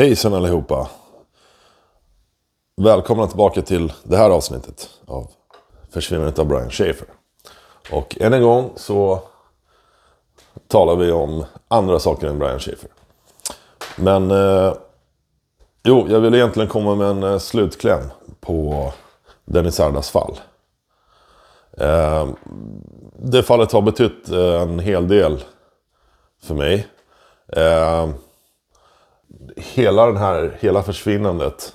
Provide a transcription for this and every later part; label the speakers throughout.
Speaker 1: Hejsan allihopa! Välkomna tillbaka till det här avsnittet av Försvinnandet av Brian Schaefer. Och än en gång så talar vi om andra saker än Brian Schaefer. Men eh, jo, jag vill egentligen komma med en eh, slutkläm på Dennis Ardas fall. Eh, det fallet har betytt eh, en hel del för mig. Eh, Hela den här, hela försvinnandet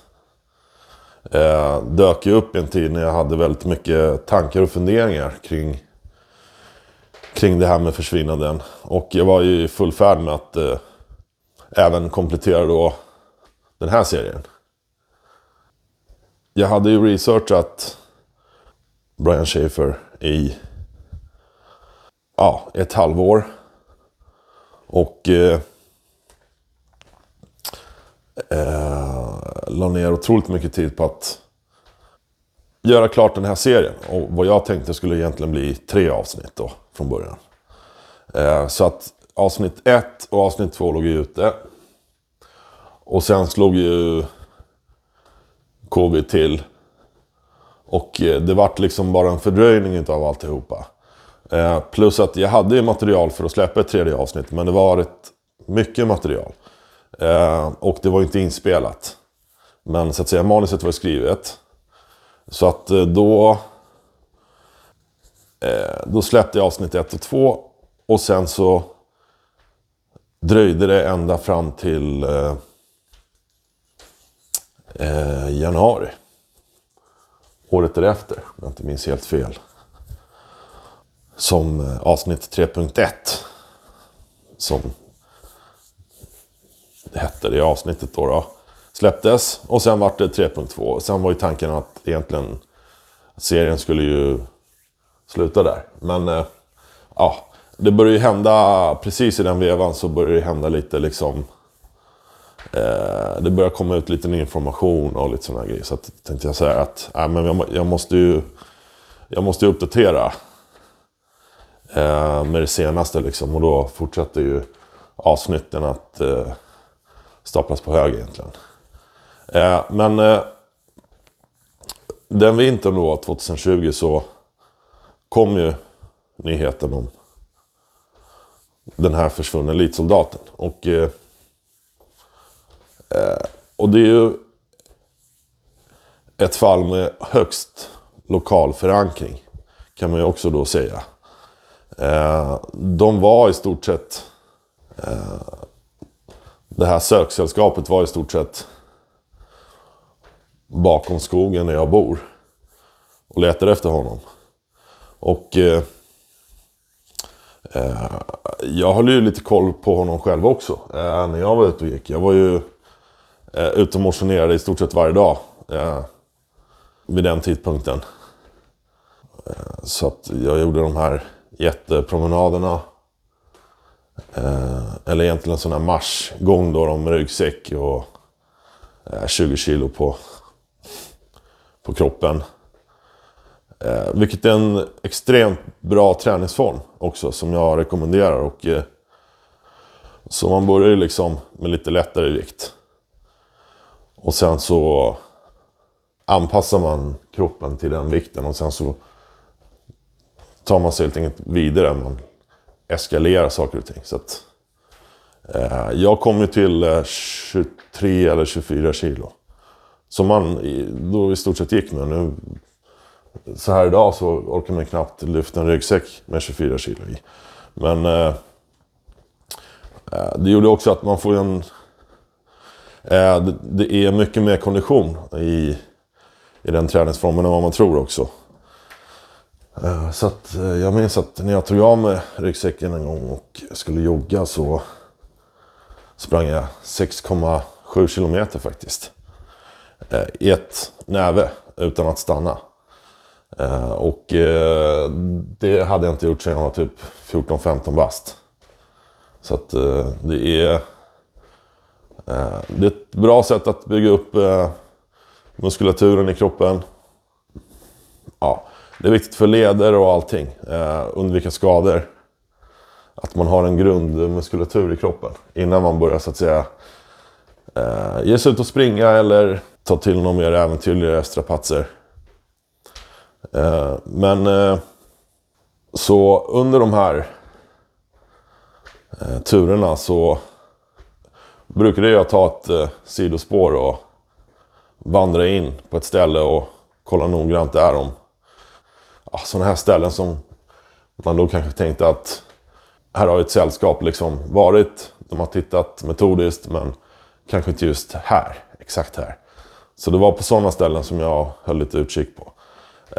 Speaker 1: eh, dök ju upp i en tid när jag hade väldigt mycket tankar och funderingar kring, kring det här med försvinnanden. Och jag var ju i full färd med att eh, även komplettera då den här serien. Jag hade ju researchat Brian Schaefer i ja, ett halvår. Och eh, eh, la ner otroligt mycket tid på att göra klart den här serien. Och vad jag tänkte skulle egentligen bli tre avsnitt då från början. Eh, så att avsnitt ett och avsnitt två låg ju ute. Och sen slog ju covid till. Och eh, det vart liksom bara en fördröjning av alltihopa. Eh, plus att jag hade ju material för att släppa ett tredje avsnitt. Men det var ett mycket material. Eh, och det var inte inspelat. Men så att säga, manuset var skrivet. Så att eh, då... Eh, då släppte jag avsnitt 1 och 2. Och sen så dröjde det ända fram till eh, eh, januari. Året därefter, om jag inte minns helt fel. Som eh, avsnitt 3.1. Som hette det avsnittet då, då. Släpptes och sen vart det 3.2. Sen var ju tanken att egentligen serien skulle ju sluta där. Men eh, ja, det började ju hända, precis i den vevan så började det hända lite liksom... Eh, det började komma ut lite ny information och lite sådana grejer. Så att, tänkte jag säga att äh, men jag, jag, måste ju... Jag måste ju uppdatera. Eh, med det senaste liksom. Och då fortsätter ju avsnitten att eh, staplas på hög egentligen. Eh, men eh, den vintern då, 2020, så kom ju nyheten om den här försvunna elitsoldaten. Och, eh, eh, och det är ju ett fall med högst lokal förankring. Kan man ju också då säga. Eh, de var i stort sett... Eh, det här söksällskapet var i stort sett bakom skogen där jag bor. Och letade efter honom. Och eh, eh, jag höll ju lite koll på honom själv också. Eh, när jag var ute och gick. Jag var ju eh, ute och motionerade i stort sett varje dag. Eh, vid den tidpunkten. Eh, så att jag gjorde de här jättepromenaderna. Eh, eller egentligen en sån här marschgång då med ryggsäck och eh, 20 kilo på på kroppen. Eh, vilket är en extremt bra träningsform också som jag rekommenderar. Och, eh, så man börjar ju liksom med lite lättare vikt. Och sen så anpassar man kroppen till den vikten och sen så tar man sig helt enkelt vidare. Man Eskalera saker och ting. Så att, eh, jag kom ju till eh, 23 eller 24 kilo. Som man då i stort sett gick med. Nu, så här idag så orkar man knappt lyfta en ryggsäck med 24 kilo i. Men eh, eh, det gjorde också att man får en... Eh, det, det, är mycket mer kondition i, i den träningsformen än vad man tror också. Eh, så att eh, jag minns att när jag tog av mig ryggsäcken en gång och skulle jogga så sprang jag 6,7 kilometer faktiskt. Eh, I ett näve utan att stanna. Och det hade jag inte gjort sedan jag var typ 14-15 bast. Så att det är... Det är ett bra sätt att bygga upp muskulaturen i kroppen. Ja, det är viktigt för leder och allting. Eh, Undvika skador. Att man har en grundmuskulatur i kroppen innan man börjar så att säga eh, ge sig ut och springa eller ta till några mer äventyrliga strapatser. Eh, men eh, så under de här eh, turerna så brukade jag ta ett eh, sidospår och vandra in på ett ställe och kolla noggrant där om ja, sådana här ställen som man då kanske tänkte att här har ett sällskap liksom varit. De har tittat metodiskt men kanske inte just här, exakt här. Så det var på sådana ställen som jag höll lite utkik på.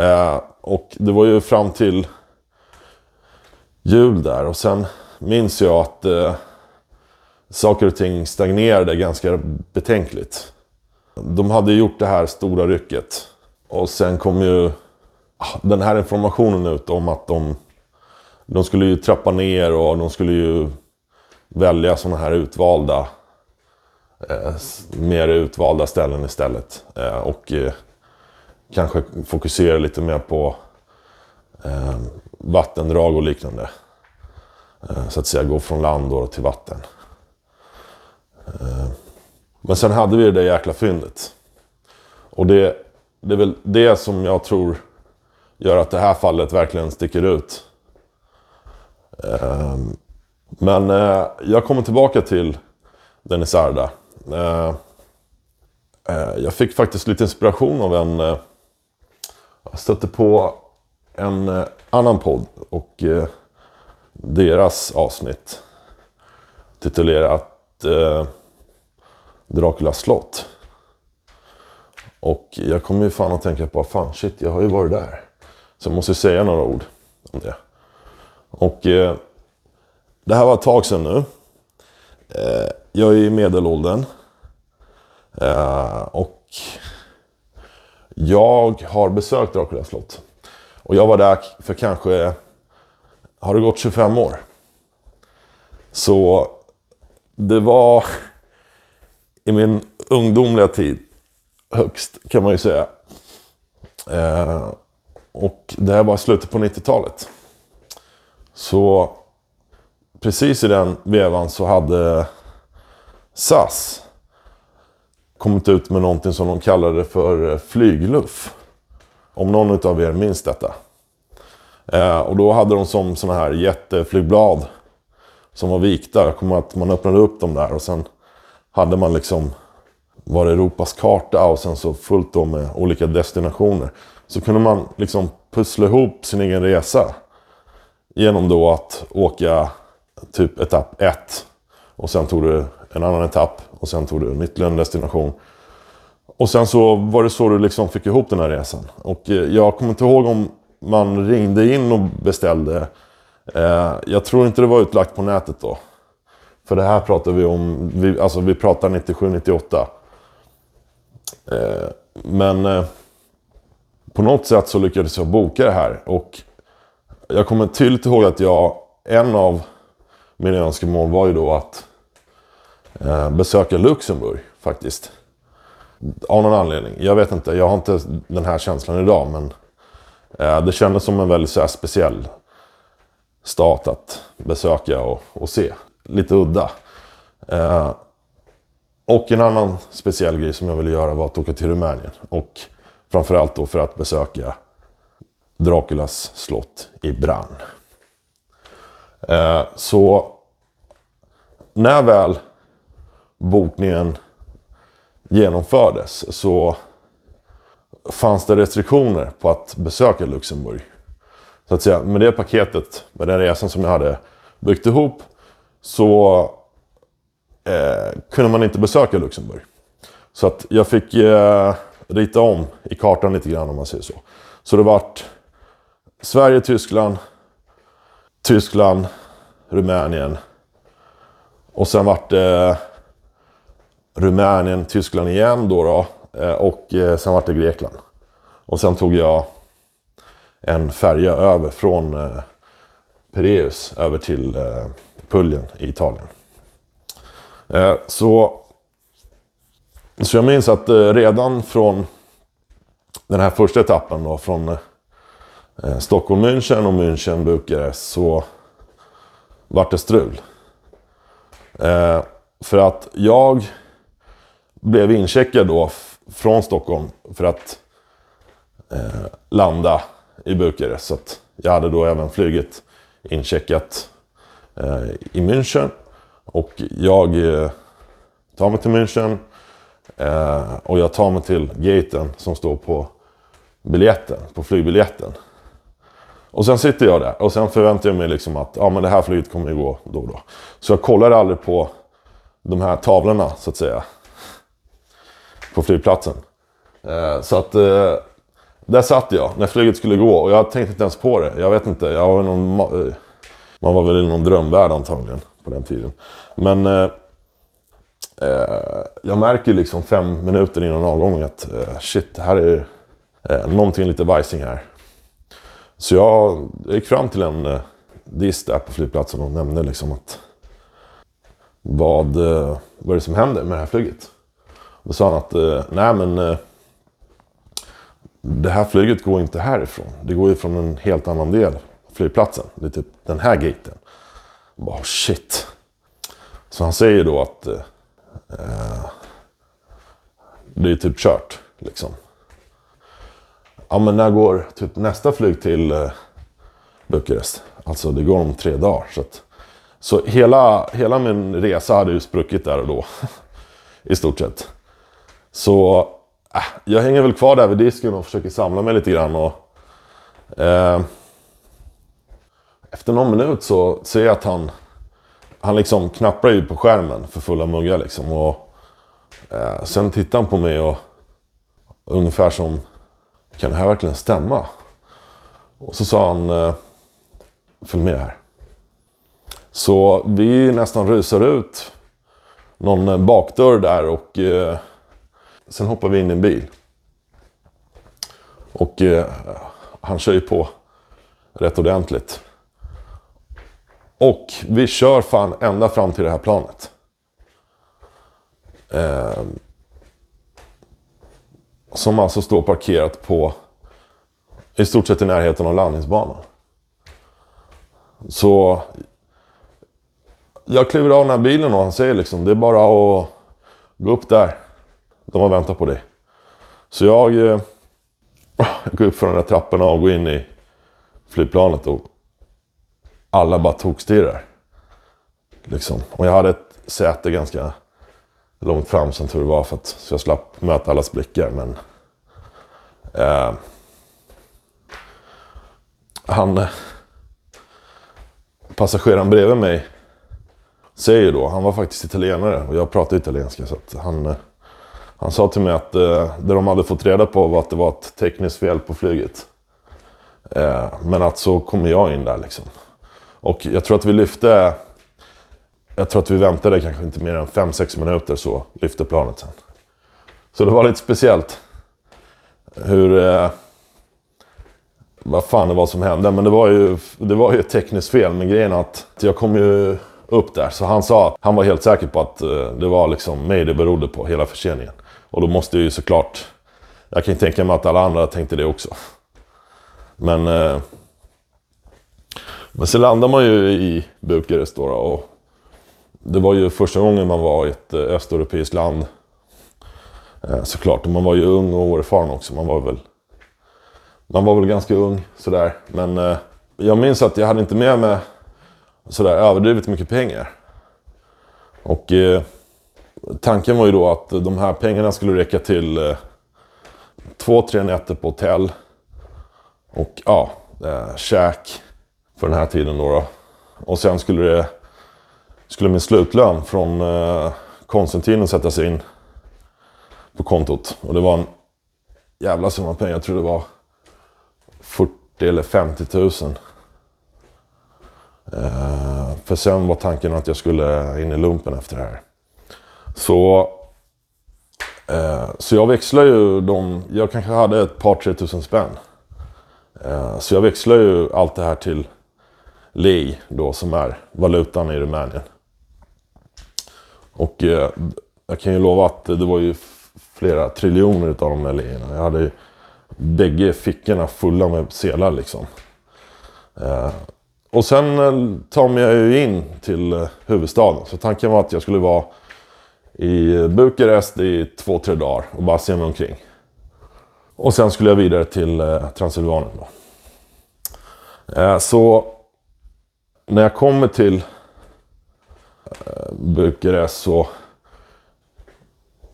Speaker 1: Eh, och det var ju fram till jul där och sen minns jag att eh, saker och ting stagnerade ganska betänkligt. De hade gjort det här stora rycket och sen kom ju Ah, den här informationen ut om att de, de skulle ju trappa ner och de skulle ju välja sådana här utvalda eh, mer utvalda ställen istället. Eh, och eh, kanske fokusera lite mer på eh, vattendrag och liknande. Eh, så att säga gå från land då till vatten. Eh, men sen hade vi det där jäkla fyndet. Och det, det är väl det som jag tror gör att det här fallet verkligen sticker ut. Ehm, men eh, jag kommer tillbaka till Dennis Arda. Eh, eh, jag fick faktiskt lite inspiration av en... Jag stötte på en annan podd och deras avsnitt titulerat Draculas slott. Och jag kommer ju fan att tänka på, fan shit, jag har ju varit där. Så jag måste säga några ord om det. Och eh, det här var ett tag sedan nu. Eh, jag är i medelåldern. Eh, och jag har besökt Dracula slott. Och jag var där för kanske, har det gått 25 år? Så det var i min ungdomliga tid högst kan man ju säga. Eh, och det här var slutet på 90-talet. Så precis i den vevan så hade SAS kommit ut med någonting som de kallade för eh, flygluff. Om någon av er minns detta. Eh, och då hade de som sådana här jätteflygblad som var vikta. Jag kommer att man öppnade upp dem där och sen hade man liksom var Europas karta och sen så fullt då med olika destinationer. Så kunde man liksom pussla ihop sin egen resa. Genom då att åka typ etapp 1. Och sen tog du en annan etapp. Och sen tog du en ytterligare en destination. Och sen så var det så du liksom fick ihop den här resan. Och eh, jag kommer inte ihåg om man ringde in och beställde. Eh, jag tror inte det var utlagt på nätet då. För det här pratar vi om, vi, alltså vi pratar 97-98. Eh, men på något sätt så lyckades jag boka det här. Och jag kommer tydligt ihåg att jag, en av mina önskemål var ju då att eh, besöka Luxemburg faktiskt. Av någon anledning. Jag vet inte, jag har inte den här känslan idag men eh, det kändes som en väldigt så här, speciell stat att besöka och, och se lite udda. Eh, och en annan speciell grej som jag ville göra var att åka till Rumänien. Och framförallt då för att besöka Draculas slott i Brann. Eh, så när väl bokningen genomfördes så fanns det restriktioner på att besöka Luxemburg. Så att säga, med det paketet, med den resan som jag hade byggt ihop så eh, kunde man inte besöka Luxemburg. Så att jag fick eh, rita om i kartan lite grann om man säger så. Så det vart Sverige, Tyskland, Tyskland, Rumänien. Och sen vart det Rumänien, Tyskland igen då. då eh, och eh, sen vart det Grekland. Och sen tog jag en färja över från eh, Pireus över till eh, Puljen i Italien. Eh, så, så jag minns att eh, redan från den här första etappen då, från eh, Stockholm, München och München, Bukarest så vart det strul. Eh, för att jag blev incheckad då från Stockholm för att eh, landa i Bukarest. Så att jag hade då även flyget incheckat eh, i München. Och jag tar mig till München eh, och jag tar mig till gaten som står på biljetten, på flygbiljetten. Och sen sitter jag där och sen förväntar jag mig liksom att ja, men det här flyget kommer ju gå då och då. Så jag kollar aldrig på de här tavlorna så att säga. På flygplatsen. Eh, så att eh, där satt jag när flyget skulle gå och jag tänkte inte ens på det. Jag vet inte, jag var någon, eh, man var väl i någon drömvärld antagligen på den tiden. Men eh, eh, jag märker liksom fem minuter innan avgången att eh, shit, det här är eh, någonting lite vajsing här. Så jag, jag gick fram till en eh, dist där på flygplatsen och nämnde liksom att vad, eh, vad är det som händer med det här flyget? Då sa han att eh, nej men eh, det här flyget går inte härifrån. Det går ju från en helt annan del av flygplatsen. Det är typ den här gaten. Jag Bara, oh, shit. Så han säger då att eh, Eh, det är typ kört. Liksom. Ja men när går typ nästa flyg till eh, Bukarest? Alltså det går om tre dagar. Så, att, så hela, hela min resa hade ju spruckit där och då. I stort sett. Så äh, jag hänger väl kvar där vid disken och försöker samla mig lite grann. Och, eh, efter någon minut så ser jag att han, han liksom knappar ju på skärmen för fulla muggar. Liksom, och, eh, sen tittar han på mig och ungefär som kan det här verkligen stämma? Och så sa han, eh, följ med här. Så vi nästan rusar ut någon eh, bakdörr där och eh, sen hoppar vi in i en bil. Och eh, han kör ju på rätt ordentligt. Och vi kör fan ända fram till det här planet. Eh, som alltså står parkerat på i stort sett i närheten av landningsbanan. Så jag kliver av den här bilen och han säger liksom det är bara att gå upp där. De har väntat på dig. Så jag, eh, går upp för de där trapporna och går in i flygplanet och alla bara tokstirrar. Liksom. Och jag hade ett säte ganska långt fram som tur var för att så jag slapp möta allas blickar. Men eh, han eh, passageraren bredvid mig säger då, han var faktiskt italienare och jag pratar italienska så att han, eh, han sa till mig att eh, det de hade fått reda på var att det var ett tekniskt fel på flyget. Eh, men att så kommer jag in där liksom. Och jag tror att vi lyfte jag tror att vi väntade kanske inte mer än 5-6 minuter så lyfte planet sen. Så det var lite speciellt. Hur... Eh, vad fan det var som hände. Men det var ju, det var ju ett tekniskt fel. Men grejen är att jag kom ju upp där. Så han sa att han var helt säker på att eh, det var liksom mig det berodde på, hela förseningen. Och då måste jag ju såklart... Jag kan ju tänka mig att alla andra tänkte det också. Men... Eh, men så landade man ju i Bukarest då, och det var ju första gången man var i ett eh, östeuropeiskt land. Eh, såklart, och man var ju ung och oerfaren också. Man var väl, man var väl ganska ung sådär. Men eh, jag minns att jag hade inte med mig sådär överdrivet mycket pengar. Och eh, tanken var ju då att de här pengarna skulle räcka till eh, två, tre nätter på hotell. Och ja, eh, käk för den här tiden då. då. Och sen skulle det skulle min slutlön från eh, Konstantin sättas in på kontot. Och det var en jävla summa pengar. Jag tror det var 40 eller 50 000. Eh, för sen var tanken att jag skulle in i lumpen efter det här. Så, eh, så jag växlar ju de... Jag kanske hade ett par, tre tusen spänn. Eh, så jag växlar ju allt det här till lei då som är valutan i Rumänien. Och eh, jag kan ju lova att det var ju flera triljoner utav de där leierna. Jag hade ju bägge fickorna fulla med selar liksom. Eh, och sen eh, tar jag ju in till eh, huvudstaden. Så tanken var att jag skulle vara i Bukarest i två, tre dagar och bara se mig omkring. Och sen skulle jag vidare till eh, Transylvanien. Då. Eh, så när jag kommer till eh, Bukarest så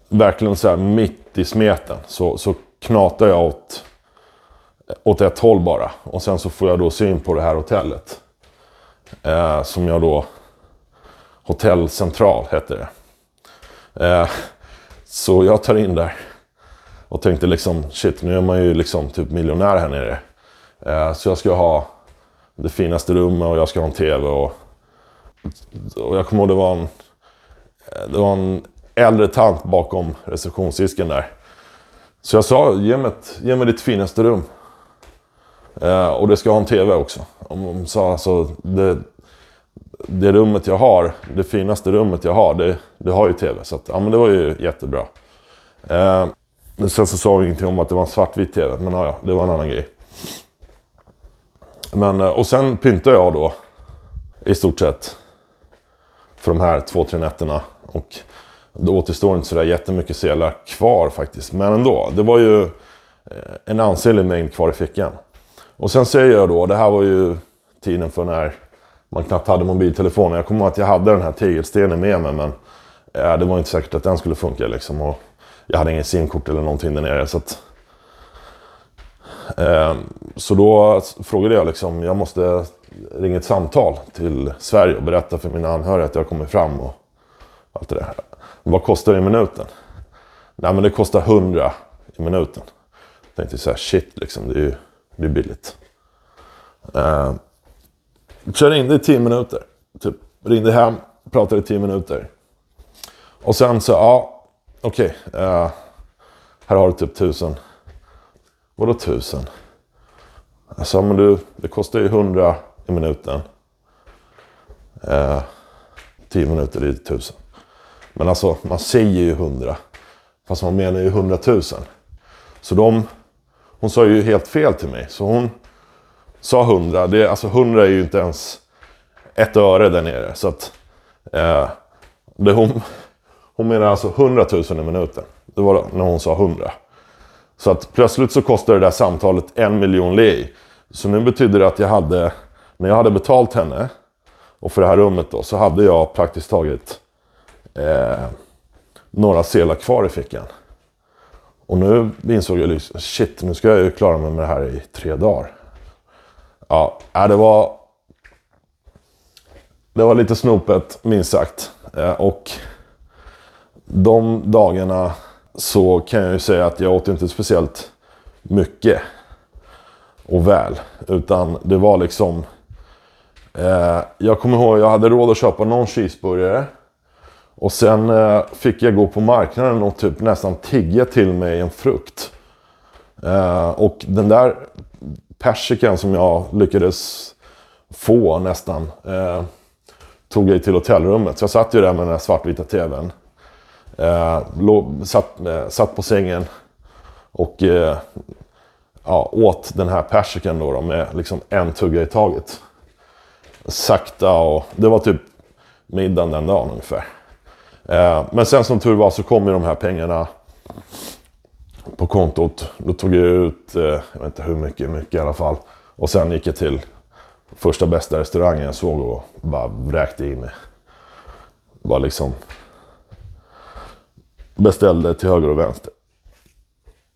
Speaker 1: verkligen så här mitt i smeten så, så knatar jag åt, åt ett håll bara. Och sen så får jag då syn på det här hotellet. Eh, som jag då... Hotell Central heter det. Eh, så jag tar in där. Och tänkte liksom, shit nu är man ju liksom typ miljonär här nere. Eh, så jag ska ha det finaste rummet och jag ska ha en TV. Och, och jag kommer ihåg det var en, det var en äldre tant bakom receptionsdisken där. Så jag sa, ge mig, ett, ge mig ditt finaste rum. Eh, och det ska ha en TV också. Hon sa alltså, det, det rummet jag har, det finaste rummet jag har, det, det har ju TV. Så att, ja men det var ju jättebra. Eh, sen så sa hon ingenting om att det var en svartvit TV, men ja, det var en annan grej. Men, eh, och sen pyntade jag då i stort sett för de här två, tre nätterna. Och det återstår inte sådär jättemycket sedlar kvar faktiskt. Men ändå, det var ju eh, en ansenlig mängd kvar i fickan. Och sen säger jag då, det här var ju tiden för när man knappt hade mobiltelefoner. Jag kommer ihåg att jag hade den här tegelstenen med mig men eh, det var inte säkert att den skulle funka liksom. Och jag hade ingen simkort eller någonting där nere. Så, att, Ehm, så då frågade jag liksom, jag måste ringa ett samtal till Sverige och berätta för mina anhöriga att jag har kommit fram och allt det där. Vad kostar det i minuten? Nej men det kostar 100 i minuten. Jag tänkte så här, shit liksom, det är ju det är billigt. Ehm, så körde in det i 10 minuter. Typ ringde hem, pratade i 10 minuter. Och sen så, ja, okej. Okay, eh, här har du typ 1000. Vadå tusen? Jag sa, men du, det kostar ju hundra i minuten. Eh, tio minuter, det är tusen. Men alltså, man säger ju hundra. Fast man menar ju hundratusen. Så de... Hon sa ju helt fel till mig. Så hon sa hundra. Det, alltså hundra är ju inte ens ett öre där nere. Så att... Eh, det hon, hon menar alltså hundratusen i minuten. Det var när hon sa hundra. Så att plötsligt så kostade det där samtalet en miljon lei. Så nu betyder det att jag hade, när jag hade betalt henne och för det här rummet då, så hade jag praktiskt taget eh, några sedlar kvar i fickan. Och nu insåg jag liksom, shit, nu ska jag ju klara mig med det här i tre dagar. Ja, äh, det var... Det var lite snopet, minst sagt. Eh, och de dagarna så kan jag ju säga att jag åt inte speciellt mycket och väl. Utan det var liksom... Eh, jag kommer ihåg, jag hade råd att köpa någon cheeseburgare. Och sen eh, fick jag gå på marknaden och typ nästan tigga till mig en frukt. Eh, och den där persikan som jag lyckades få nästan eh, tog jag till hotellrummet. Så jag satt ju där med den här svartvita tvn. Eh, låg, satt, eh, satt på sängen och eh, ja, åt den här persikan då, då med liksom en tugga i taget. Sakta och det var typ middagen den dagen ungefär. Eh, men sen som tur var så kom ju de här pengarna på kontot. Då tog jag ut, eh, jag vet inte hur mycket, mycket i alla fall. Och sen gick jag till första bästa restaurangen jag såg och bara vräkte i mig. Bara liksom beställde till höger och vänster.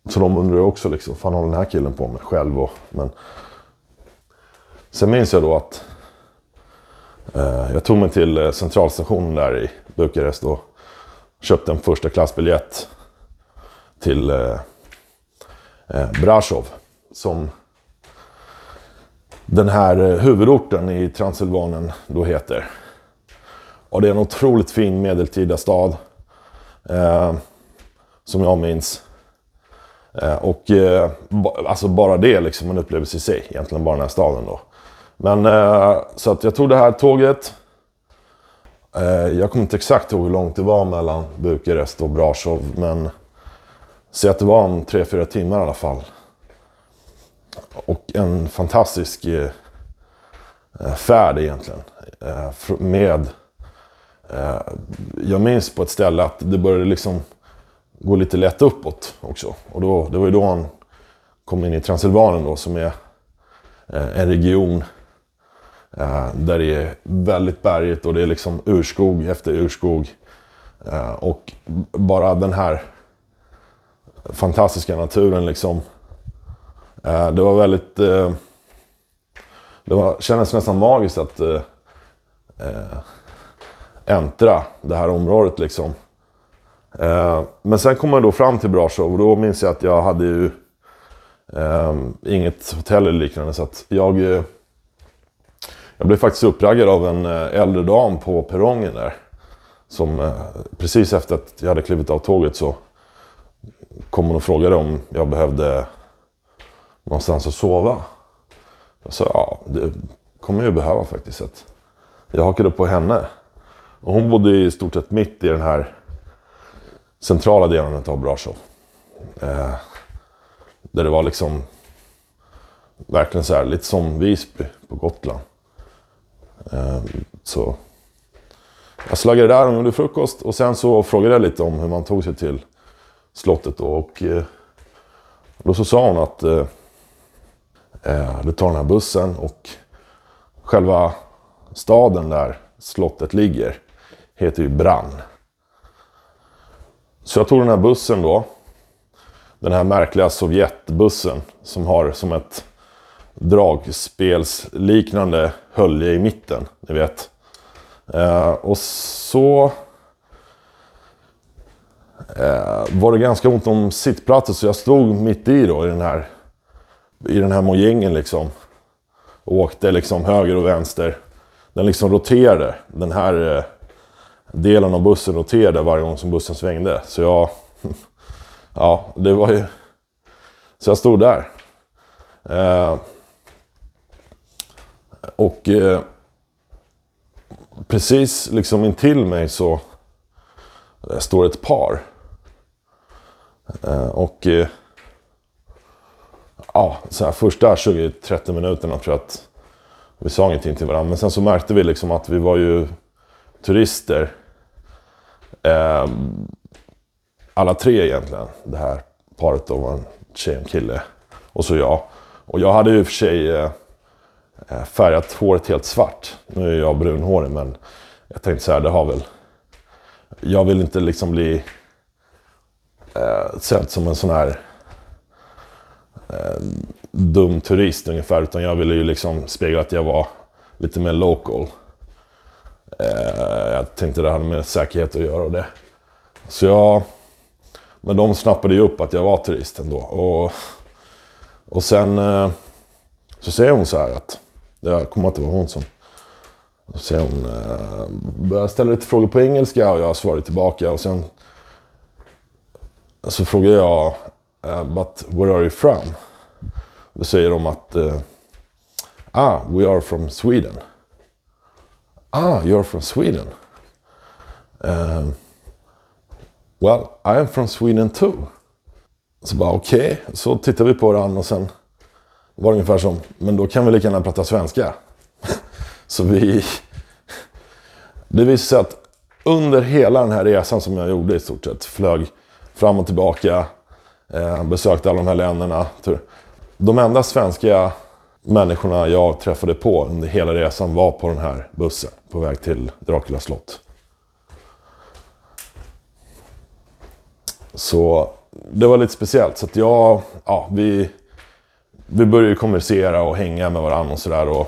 Speaker 1: Så de undrar också liksom, fan håller den här killen på med själv? Och, men sen minns jag då att eh, jag tog mig till eh, centralstationen där i Bukarest och köpte en första klassbiljett till eh, eh, Brasov. Som den här eh, huvudorten i Transylvanien då heter. Och det är en otroligt fin medeltida stad. Eh, som jag minns. Eh, och eh, alltså bara det liksom en upplevelse i sig. Egentligen bara den här staden då. Men eh, så att jag tog det här tåget. Eh, jag kommer inte exakt ihåg hur långt det var mellan Bukarest och Brasov. Men säg att det var om 3-4 timmar i alla fall. Och en fantastisk eh, eh färd egentligen. Eh, med Eh, Eh, jag minns på ett ställe att det började liksom gå lite lätt uppåt också. Och då, det var ju då han kom in i Transylvanien då som är eh, en region eh, där det är väldigt bergigt och det är liksom urskog efter urskog. Och bara den här fantastiska naturen liksom. Det var väldigt... Det var, kändes nästan magiskt att äntra det här området liksom. Eh, men sen kom jag då fram till Brasov och då minns jag att jag hade ju eh, inget hotell eller liknande. Så att jag, eh, jag blev faktiskt uppraggad av en eh, äldre dam på perrongen där. Som eh, precis efter att jag hade klivit av tåget så kom hon och frågade om jag behövde någonstans att sova. Jag sa ja, det kommer jag behöva faktiskt. Så jag hakade på henne. Och hon bodde i stort sett mitt i den här centrala delen av Brasov. Eh, där det var liksom verkligen så här, lite som Visby på Gotland. Eh, så jag slaggade där och gjorde frukost och sen så frågade jag lite om hur man tog sig till slottet då. Och eh, då så sa hon att eh, eh, du tar den här bussen och själva staden där slottet ligger heter ju Brann. Så jag tog den här bussen då. Den här märkliga Sovjetbussen som har som ett dragspelsliknande hölje i mitten. Ni vet. Eh, och så eh, var det ganska ont om sittplatser så jag stod mitt i då i den här, i den här mojängen liksom. Och åkte liksom höger och vänster. Den liksom roterade. Den här eh, delen av bussen roterade varje gång som bussen svängde. Så jag... Ja, det var ju... Så jag stod där. Eh, och eh, precis liksom intill mig så eh, står ett par. Eh, och eh, ja, så här, första 20-30 minuterna tror jag att vi sa ingenting till varandra. Men sen så märkte vi liksom att vi var ju turister. Eh, alla tre egentligen. Det här paret då var en tjej och en kille. Och så jag. Och jag hade ju för sig eh, eh, färgat håret helt svart. Nu är jag brunhårig men jag tänkte så här, det har väl... Jag vill inte liksom bli eh, sedd som en sån här eh, dum turist ungefär. Utan jag ville ju liksom spegla att jag var lite mer local. Eh, jag tänkte det hade med säkerhet att göra och det. Så jag... Men de snappade ju upp att jag var turist ändå. Och, och sen eh, så säger hon så här att... Jag kommer inte vara hon som... Och sen hon... Eh, börjar ställa lite frågor på engelska och jag svarar tillbaka. Och sen så frågar jag... Uh, but where are you from? Då säger de att... Uh, ah, we are from Sweden. Ah, you're from Sweden. Uh, well, I am from Sweden too. Så bara okej, okay. så tittar vi på varandra och sen var det ungefär som, men då kan vi lika gärna prata svenska. så vi... Det visade sig att under hela den här resan som jag gjorde i stort sett, flög fram och tillbaka, eh, besökte alla de här länderna. De enda svenska människorna jag träffade på under hela resan var på den här bussen på väg till Dracula slott. Så det var lite speciellt. Så att jag, ja, vi, vi började konversera och hänga med varandra och sådär. Och,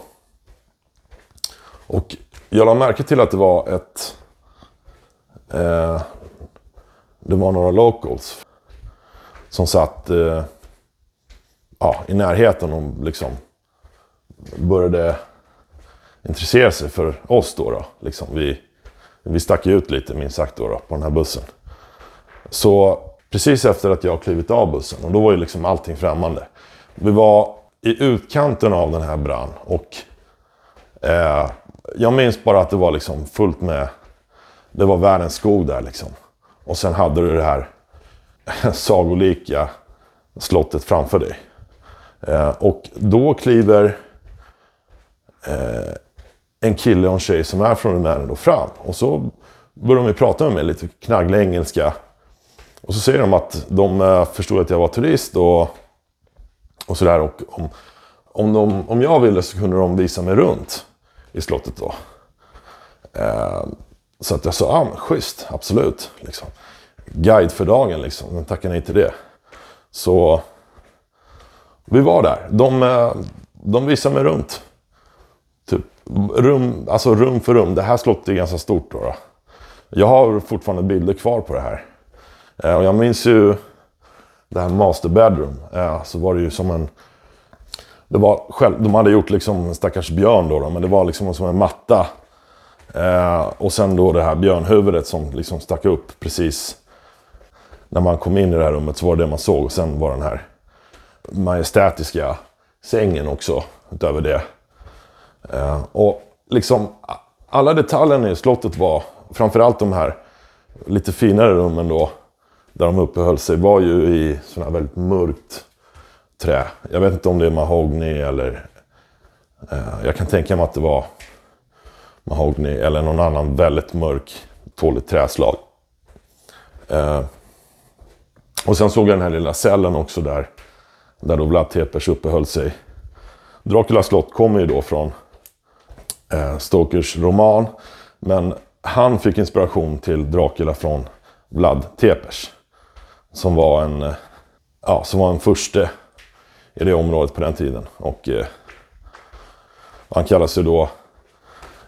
Speaker 1: och jag lade märke till att det var ett... Eh, det var några locals som satt eh, ja, i närheten och liksom började intressera sig för oss då. då. Liksom vi, vi stack ut lite minst sagt då, då på den här bussen. Så precis efter att jag klivit av bussen, och då var ju liksom allting främmande. Vi var i utkanten av den här brand och eh, jag minns bara att det var liksom fullt med, det var världens skog där liksom. Och sen hade du det här sagolika slottet framför dig. Eh, och då kliver eh, en kille och en tjej som är från Rumänien då fram. Och så började de prata med mig lite knagglig engelska. Och så säger de att de eh, förstod att jag var turist och, och sådär. Och om, om, de, om jag ville så kunde de visa mig runt i slottet då. Eh, så att jag sa, ja ah, men schysst, absolut. Liksom. Guide för dagen liksom, men tackar nej till det. Så vi var där. De, eh, de visade mig runt. Typ rum, alltså rum för rum. Det här slottet är ganska stort då. då. Jag har fortfarande bilder kvar på det här. Eh, och jag minns ju det här master bedroom. Eh, så var det ju som en... Det var själv, de hade gjort liksom en stackars björn då, då men det var liksom som en matta. Eh, och sen då det här björnhuvudet som liksom stack upp precis när man kom in i det här rummet så var det det man såg. Och sen var den här majestätiska sängen också utöver det. Eh, och liksom alla detaljerna i slottet var, framförallt de här lite finare rummen då, där de uppehöll sig, var ju i sådana här väldigt mörkt trä. Jag vet inte om det är mahogny eller... Eh, jag kan tänka mig att det var mahogny eller någon annan väldigt mörk, tåligt träslag. Eh, och sen såg jag den här lilla cellen också där, där då Vlad Tepers uppehöll sig. Dracula slott kommer ju då från Eh, Stokers roman. Men han fick inspiration till Dracula från Vlad Tepes. Som var en, eh, ja, som var en förste i det området på den tiden. Och eh, han kallas ju då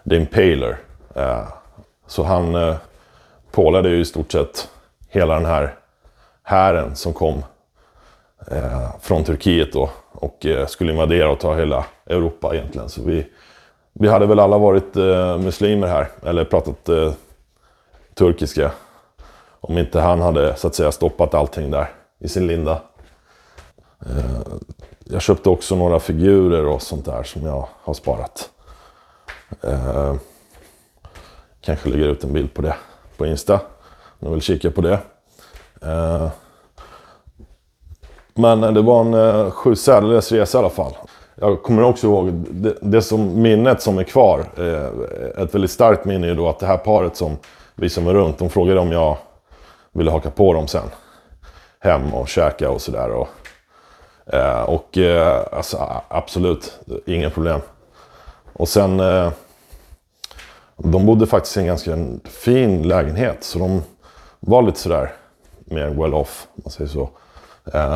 Speaker 1: The Impaler. Eh, så han eh, pålade ju i stort sett hela den här hären som kom eh, från Turkiet då. Och eh, skulle invadera och ta hela Europa egentligen. Så vi, vi hade väl alla varit eh, muslimer här. Eller pratat eh, turkiska. Om inte han hade så att säga stoppat allting där i sin linda. Eh, jag köpte också några figurer och sånt där som jag har sparat. Eh, kanske lägger ut en bild på det på Insta. Om ni vill kika på det. Eh, men det var en eh, sju resa i alla fall. Jag kommer också ihåg det, det som minnet som är kvar. Eh, ett väldigt starkt minne är då att det här paret som visade mig runt, de frågade om jag ville haka på dem sen. Hem och käka och sådär. Och, eh, och eh, alltså, absolut, inga problem. Och sen... Eh, de bodde faktiskt i en ganska fin lägenhet. Så de var lite sådär mer well off, om man säger så. Eh,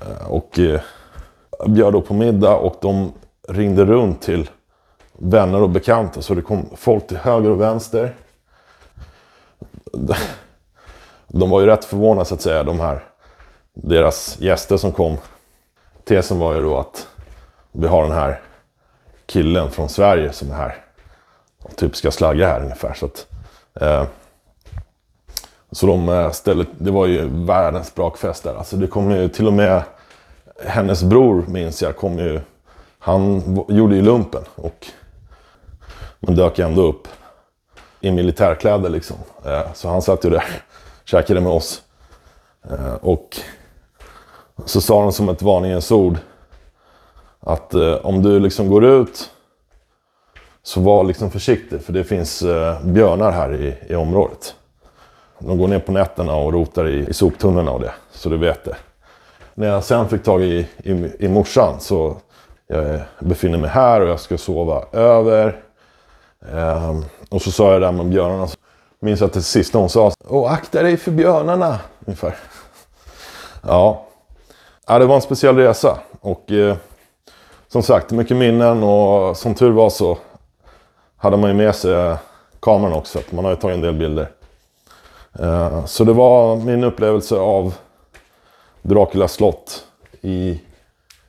Speaker 1: eh och eh, bjöd då på middag och de ringde runt till vänner och bekanta. Så det kom folk till höger och vänster. De var ju rätt förvånade så att säga, de här deras gäster som kom. Tesen var ju då att vi har den här killen från Sverige som är här. Och typ ska slagga här ungefär. Så, att, eh, så de eh, ställde, det var ju världens brakfest där. Alltså det kom ju till och med hennes bror minns jag kom ju. Han gjorde ju lumpen och men dök ändå upp i militärkläder liksom. Eh, så han satt ju där käkade med oss. Eh, och så sa han som ett varningens ord att eh, om du liksom går ut så var liksom försiktig för det finns björnar här i, i området. De går ner på nätterna och rotar i, i soptunnorna och det, så du vet det. När jag sen fick tag i, i, i morsan så eh, jag befinner mig här och jag ska sova över. Ehm, och så sa jag det där med björnarna. Minns att det sista hon sa. Åh, akta dig för björnarna. Ungefär. Ja. ja, det var en speciell resa. Och eh, som sagt, mycket minnen och som tur var så hade man ju med sig kameran också. Man har ju tagit en del bilder. Eh, så det var min upplevelse av Dracula slott i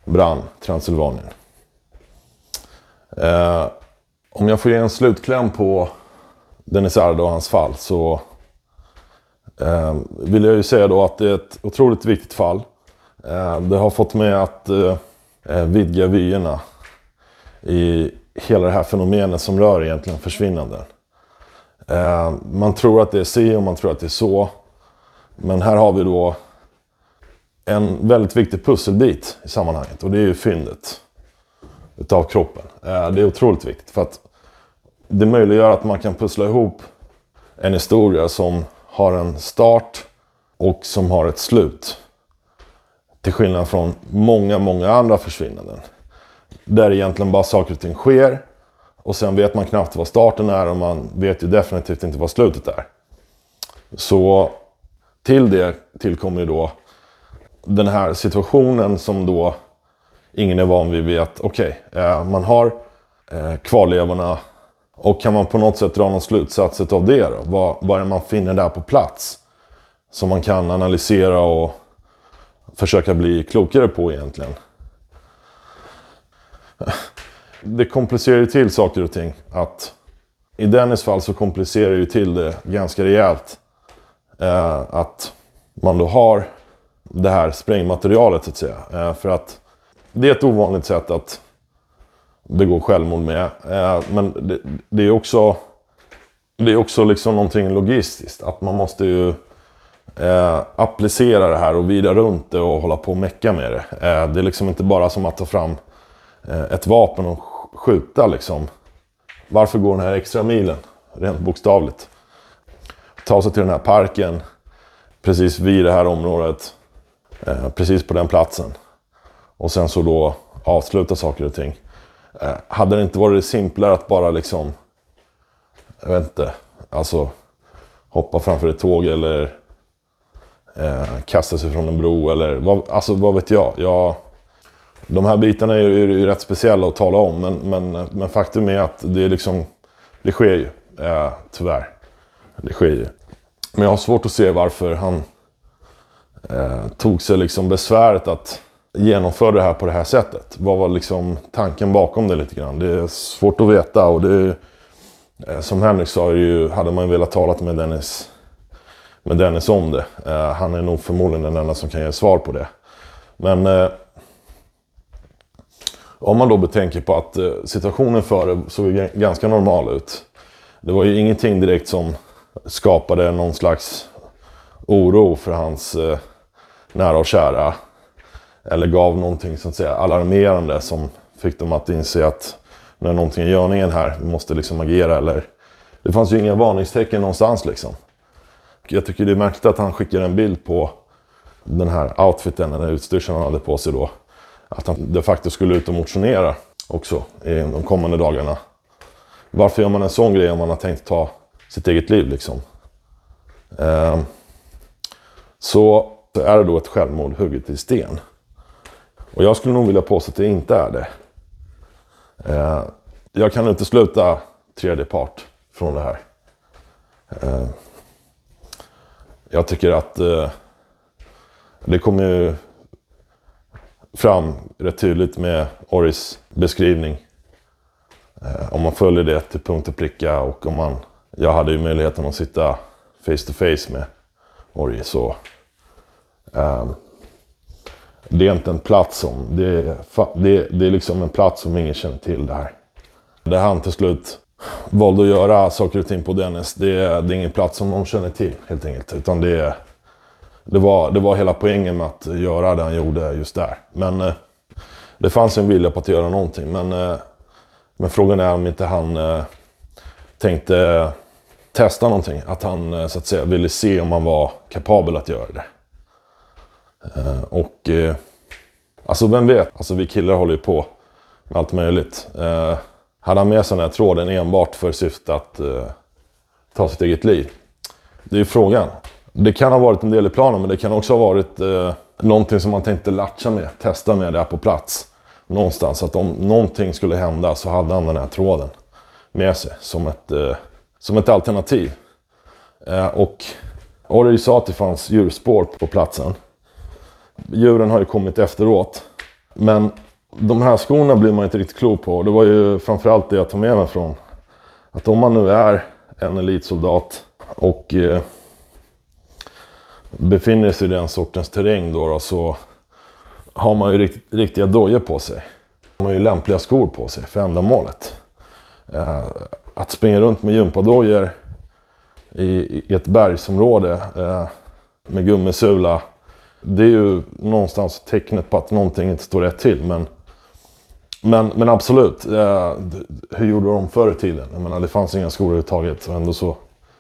Speaker 1: Brann, Transylvanien. Eh, om jag får ge en slutkläm på Denisardo och hans fall så eh, vill jag ju säga då att det är ett otroligt viktigt fall. Eh, det har fått mig att eh, eh, vidga vyerna i hela det här fenomenet som rör egentligen försvinnanden. Eh, man tror att det är si och man tror att det är så. Men här har vi då en väldigt viktig pusselbit i sammanhanget och det är ju fyndet utav kroppen. Eh, det är otroligt viktigt för att det möjliggör att man kan pussla ihop en historia som har en start och som har ett slut. Till skillnad från många, många andra försvinnanden. Där egentligen bara saker och ting sker. Och sen vet man knappt vad starten är och man vet ju definitivt inte vad slutet är. Så till det tillkommer ju då den här situationen som då ingen är van vid. vid att okej, okay, eh, man har eh, kvarlevorna och kan man på något sätt dra någon slutsats av det då? Vad, vad är det man finner där på plats? Som man kan analysera och försöka bli klokare på egentligen. Det komplicerar ju till saker och ting. Att I Dennis fall så komplicerar det ju till det ganska rejält. Eh, att man då har det här sprängmaterialet så att säga. Eh, för att det är ett ovanligt sätt att begå självmord med. Eh, men det, det, är också, det är också liksom någonting logistiskt. Att man måste ju eh, applicera det här och vida runt det och hålla på och mecka med det. Eh, det är liksom inte bara som att ta fram eh, ett vapen och skjuta liksom. Varför går den här extra milen? Rent bokstavligt. Ta sig till den här parken precis vid det här området. Eh, precis på den platsen. Och sen så då avsluta saker och ting. Eh, hade det inte varit simplare att bara liksom, jag vet inte, alltså hoppa framför ett tåg eller eh, kasta sig från en bro eller vad, alltså vad vet jag. jag de här bitarna är ju, är ju rätt speciella att tala om men, men, men faktum är att det är liksom, det sker ju. Eh, tyvärr. Det sker ju. Men jag har svårt att se varför han eh, tog sig liksom besväret att genomföra det här på det här sättet. Vad var liksom tanken bakom det lite grann? Det är svårt att veta och det är, eh, som Henrik sa, ju, hade man velat tala med Dennis, med Dennis om det. Eh, han är nog förmodligen den enda som kan ge svar på det. Men eh, om man då betänker på att eh, situationen före såg ganska normal ut. Det var ju ingenting direkt som skapade någon slags oro för hans eh, nära och kära. Eller gav någonting så att säga alarmerande som fick dem att inse att nu är någonting i görningen här, vi måste liksom agera. Eller... Det fanns ju inga varningstecken någonstans liksom. Jag tycker det är märkligt att han skickar en bild på den här outfiten, den här utstyrseln han hade på sig då. Att han de facto skulle ut och motionera också i de kommande dagarna. Varför gör man en sån grej om man har tänkt ta sitt eget liv liksom? Eh, så är det då ett självmord hugget i sten. Och jag skulle nog vilja påstå att det inte är det. Eh, jag kan utesluta tredje part från det här. Eh, jag tycker att eh, det kommer ju fram rätt tydligt med Oris beskrivning. Eh, om man följer det till punkt och pricka och om man... Jag hade ju möjligheten att sitta face to face med Ori så... Ehm, det är inte en plats som... Det är, det, det är liksom en plats som ingen känner till det här. Det han till slut valde att göra saker och ting på Dennis, det är, det är ingen plats som någon känner till helt enkelt. Utan det är det var, det var hela poängen med att göra det han gjorde just där. Men eh, det fanns en vilja på att göra någonting. Men, eh, men frågan är om inte han eh, tänkte testa någonting. Att han eh, så att säga ville se om han var kapabel att göra det. Eh, och eh, alltså vem vet? Alltså vi killar håller ju på med allt möjligt. Eh, hade han med sig den här tråden enbart för syfte att eh, ta sitt eget liv? Det är ju frågan. Det kan ha varit en del i planen, men det kan också ha varit eh, någonting som man tänkte latcha med, testa med där på plats. Någonstans, att om någonting skulle hända så hade han den här tråden med sig som ett, eh, som ett alternativ. Eh, och Orry sa att det fanns djurspår på platsen. Djuren har ju kommit efteråt. Men de här skorna blir man inte riktigt klok på. Det var ju framförallt det jag tog med mig från. Att om man nu är en elitsoldat och eh, befinner sig i den sortens terräng då, då så har man ju rikt, riktiga dojor på sig. Man har ju lämpliga skor på sig för ändamålet. Eh, att springa runt med gympadojor i, i ett bergsområde eh, med gummisula. Det är ju någonstans tecknet på att någonting inte står rätt till. Men, men, men absolut, eh, hur gjorde de förr i tiden? Jag menar, det fanns inga skolor överhuvudtaget och ändå så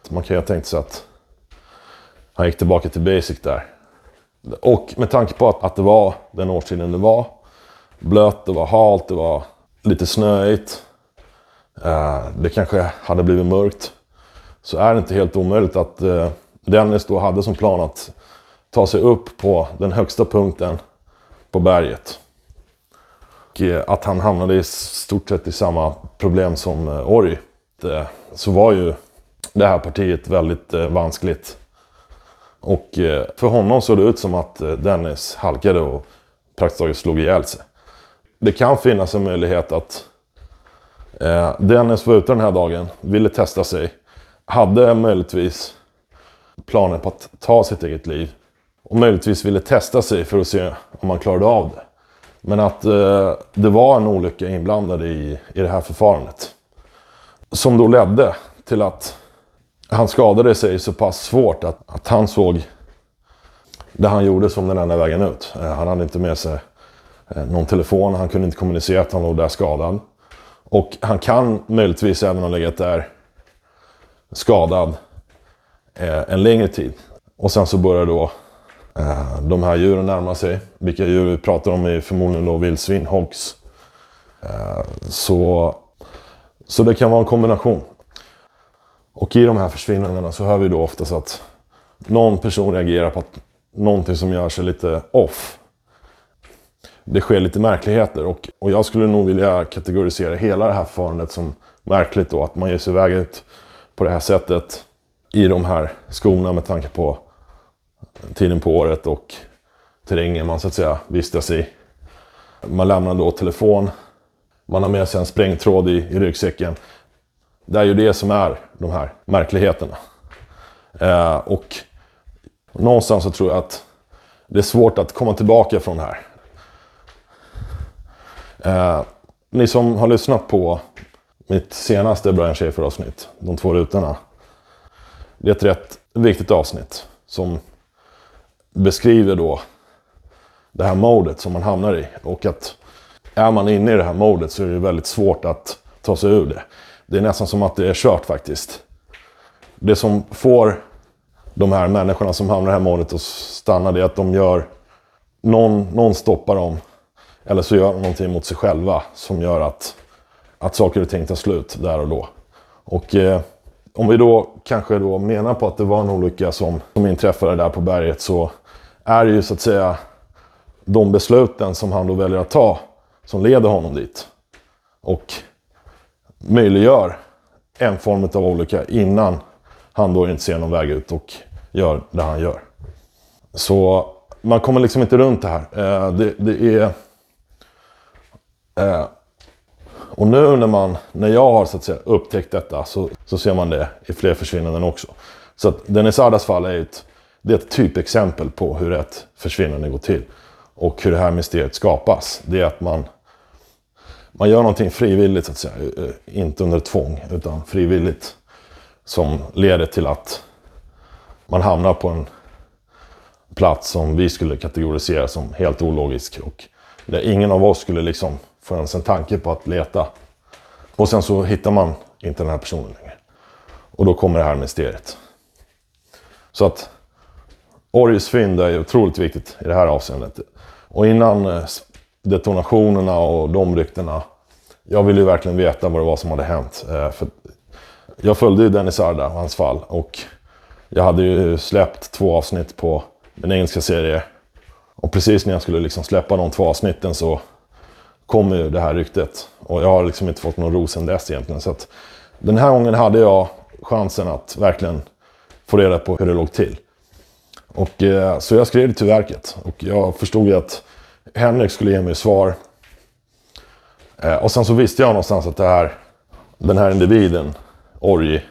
Speaker 1: Man kan ju ha tänkt sig att han gick tillbaka till basic där. Och med tanke på att, att det var den årstiden det var. Blött, det var halt, det var lite snöigt. Eh, det kanske hade blivit mörkt. Så är det inte helt omöjligt att eh, Dennis då hade som plan att ta sig upp på den högsta punkten på berget. Och eh, att han hamnade i stort sett i samma problem som eh, Org. Så var ju det här partiet väldigt eh, vanskligt. Och för honom såg det ut som att Dennis halkade och praktiskt taget slog ihjäl sig. Det kan finnas en möjlighet att Dennis var ute den här dagen, ville testa sig. Hade möjligtvis planer på att ta sitt eget liv. Och möjligtvis ville testa sig för att se om man klarade av det. Men att eh, det var en olycka inblandad i, i det här förfarandet. Som då ledde till att han skadade sig så pass svårt att, att han såg det han gjorde som den enda vägen ut. Eh, han hade inte med sig eh, någon telefon, han kunde inte kommunicera att han låg där skadad. Och han kan möjligtvis även ha legat där skadad eh, en längre tid. Och sen så börjar då Eh, de här djuren närmar sig. Vilka djur vi pratar om är förmodligen då vildsvin, hogs. Eh, så, så det kan vara en kombination. Och i de här försvinnandena så hör vi då oftast att någon person reagerar på att någonting som gör sig lite off. Det sker lite märkligheter och, och jag skulle nog vilja kategorisera hela det här förfarandet som märkligt då. Att man ger sig iväg ut på det här sättet i de här skorna med tanke på tiden på året och terrängen man så att säga vistas i. Man lämnar då telefon. Man har med sig en sprängtråd i, i ryggsäcken. Det är ju det som är de här märkligheterna. Eh, och någonstans så tror jag att det är svårt att komma tillbaka från det här. Eh, ni som har lyssnat på mitt senaste Brian Schaefer-avsnitt, de två rutorna. Det är ett rätt viktigt avsnitt som beskriver då det här modet som man hamnar i. Och att är man inne i det här modet så är det väldigt svårt att ta sig ur det. Det är nästan som att det är kört faktiskt. Det som får de här människorna som hamnar i det här modet att stanna det är att de gör... Någon, någon stoppar dem. Eller så gör de någonting mot sig själva som gör att, att saker och ting tar slut där och då. Och eh, om vi då kanske då menar på att det var en olycka som, som inträffade där på berget så är ju så att säga de besluten som han då väljer att ta som leder honom dit. Och möjliggör en form av olycka innan han då inte ser någon väg ut och gör det han gör. Så man kommer liksom inte runt det här. Eh, det, det är... Eh, och nu när, man, när jag har så att säga, upptäckt detta så, så ser man det i fler försvinnanden också. Så att Dennis Ardas fall är ett, det är ett typexempel på hur ett försvinnande går till. Och hur det här mysteriet skapas. Det är att man, man gör någonting frivilligt så att säga. Eh, inte under tvång utan frivilligt. Som leder till att man hamnar på en plats som vi skulle kategorisera som helt ologisk. Och där ingen av oss skulle liksom få ens en tanke på att leta. Och sen så hittar man inte den här personen längre. Och då kommer det här mysteriet. Så att Orjes fynd är otroligt viktigt i det här avseendet. Och innan eh, detonationerna och de ryktena. Jag ville ju verkligen veta vad det var som hade hänt. Eh, för jag följde ju Dennis Arda och hans fall. Och jag hade ju släppt två avsnitt på min engelska serie. Och precis när jag skulle liksom släppa de två avsnitten så kom ju det här ryktet. Och jag har liksom inte fått någon ro sen dess egentligen. Så att den här gången hade jag chansen att verkligen få reda på hur det låg till. Och, eh, så jag skrev det till verket. Och jag förstod ju att Henrik skulle ge mig svar. Eh, och sen så visste jag någonstans att det här, den här individen, Orgi,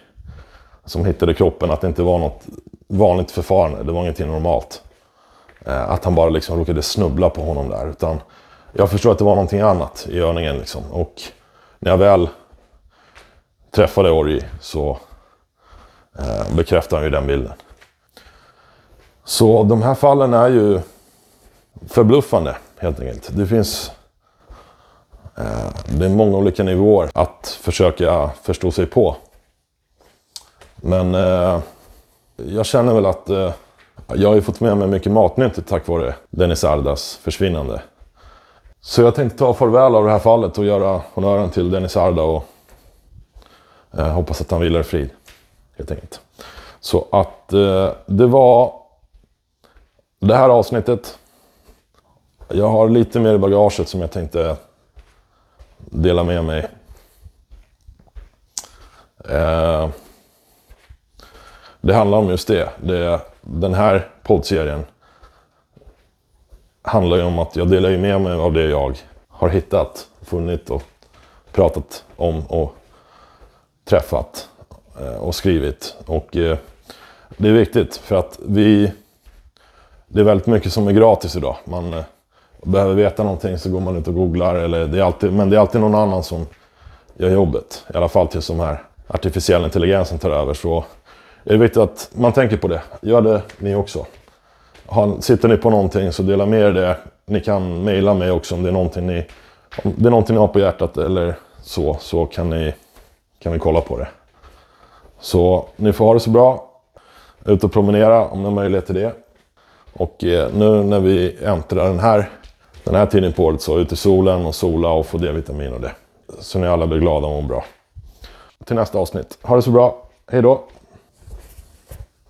Speaker 1: som hittade kroppen, att det inte var något vanligt förfarande. Det var ingenting normalt. Eh, att han bara liksom råkade snubbla på honom där. Utan jag förstod att det var någonting annat i görningen. Liksom. Och när jag väl träffade Orgi så eh, bekräftade han ju den bilden. Så de här fallen är ju förbluffande helt enkelt. Det finns eh, det är många olika nivåer att försöka förstå sig på. Men eh, jag känner väl att eh, jag har ju fått med mig mycket matnyttigt tack vare Dennis Ardas försvinnande. Så jag tänkte ta farväl av det här fallet och göra honören till Dennis Arda och eh, hoppas att han vilar i frid. Helt enkelt. Så att eh, det var det här avsnittet. Jag har lite mer i bagaget som jag tänkte dela med mig. Eh, det handlar om just det. det den här poddserien handlar ju om att jag delar med mig av det jag har hittat, funnit och pratat om och träffat eh, och skrivit. Och eh, det är viktigt för att vi... Det är väldigt mycket som är gratis idag. Man eh, behöver veta någonting så går man ut och googlar. Eller det är alltid, men det är alltid någon annan som gör jobbet. I alla fall tills de här artificiella intelligensen tar över. Så är det viktigt att man tänker på det. Gör det ni också. sitter ni på någonting så dela med er det. Ni kan mejla mig också om det är någonting ni, om det är någonting ni har på hjärtat eller så. Så kan, ni, kan vi kolla på det. Så ni får ha det så bra. Ut och promenera om ni har möjlighet till det. Och eh, nu när vi äntrar den här, den här tiden på året så ut i solen och sola och få D-vitamin och det. Så ni alla blir glada och mår bra. Till nästa avsnitt. Ha det så bra. Hej då!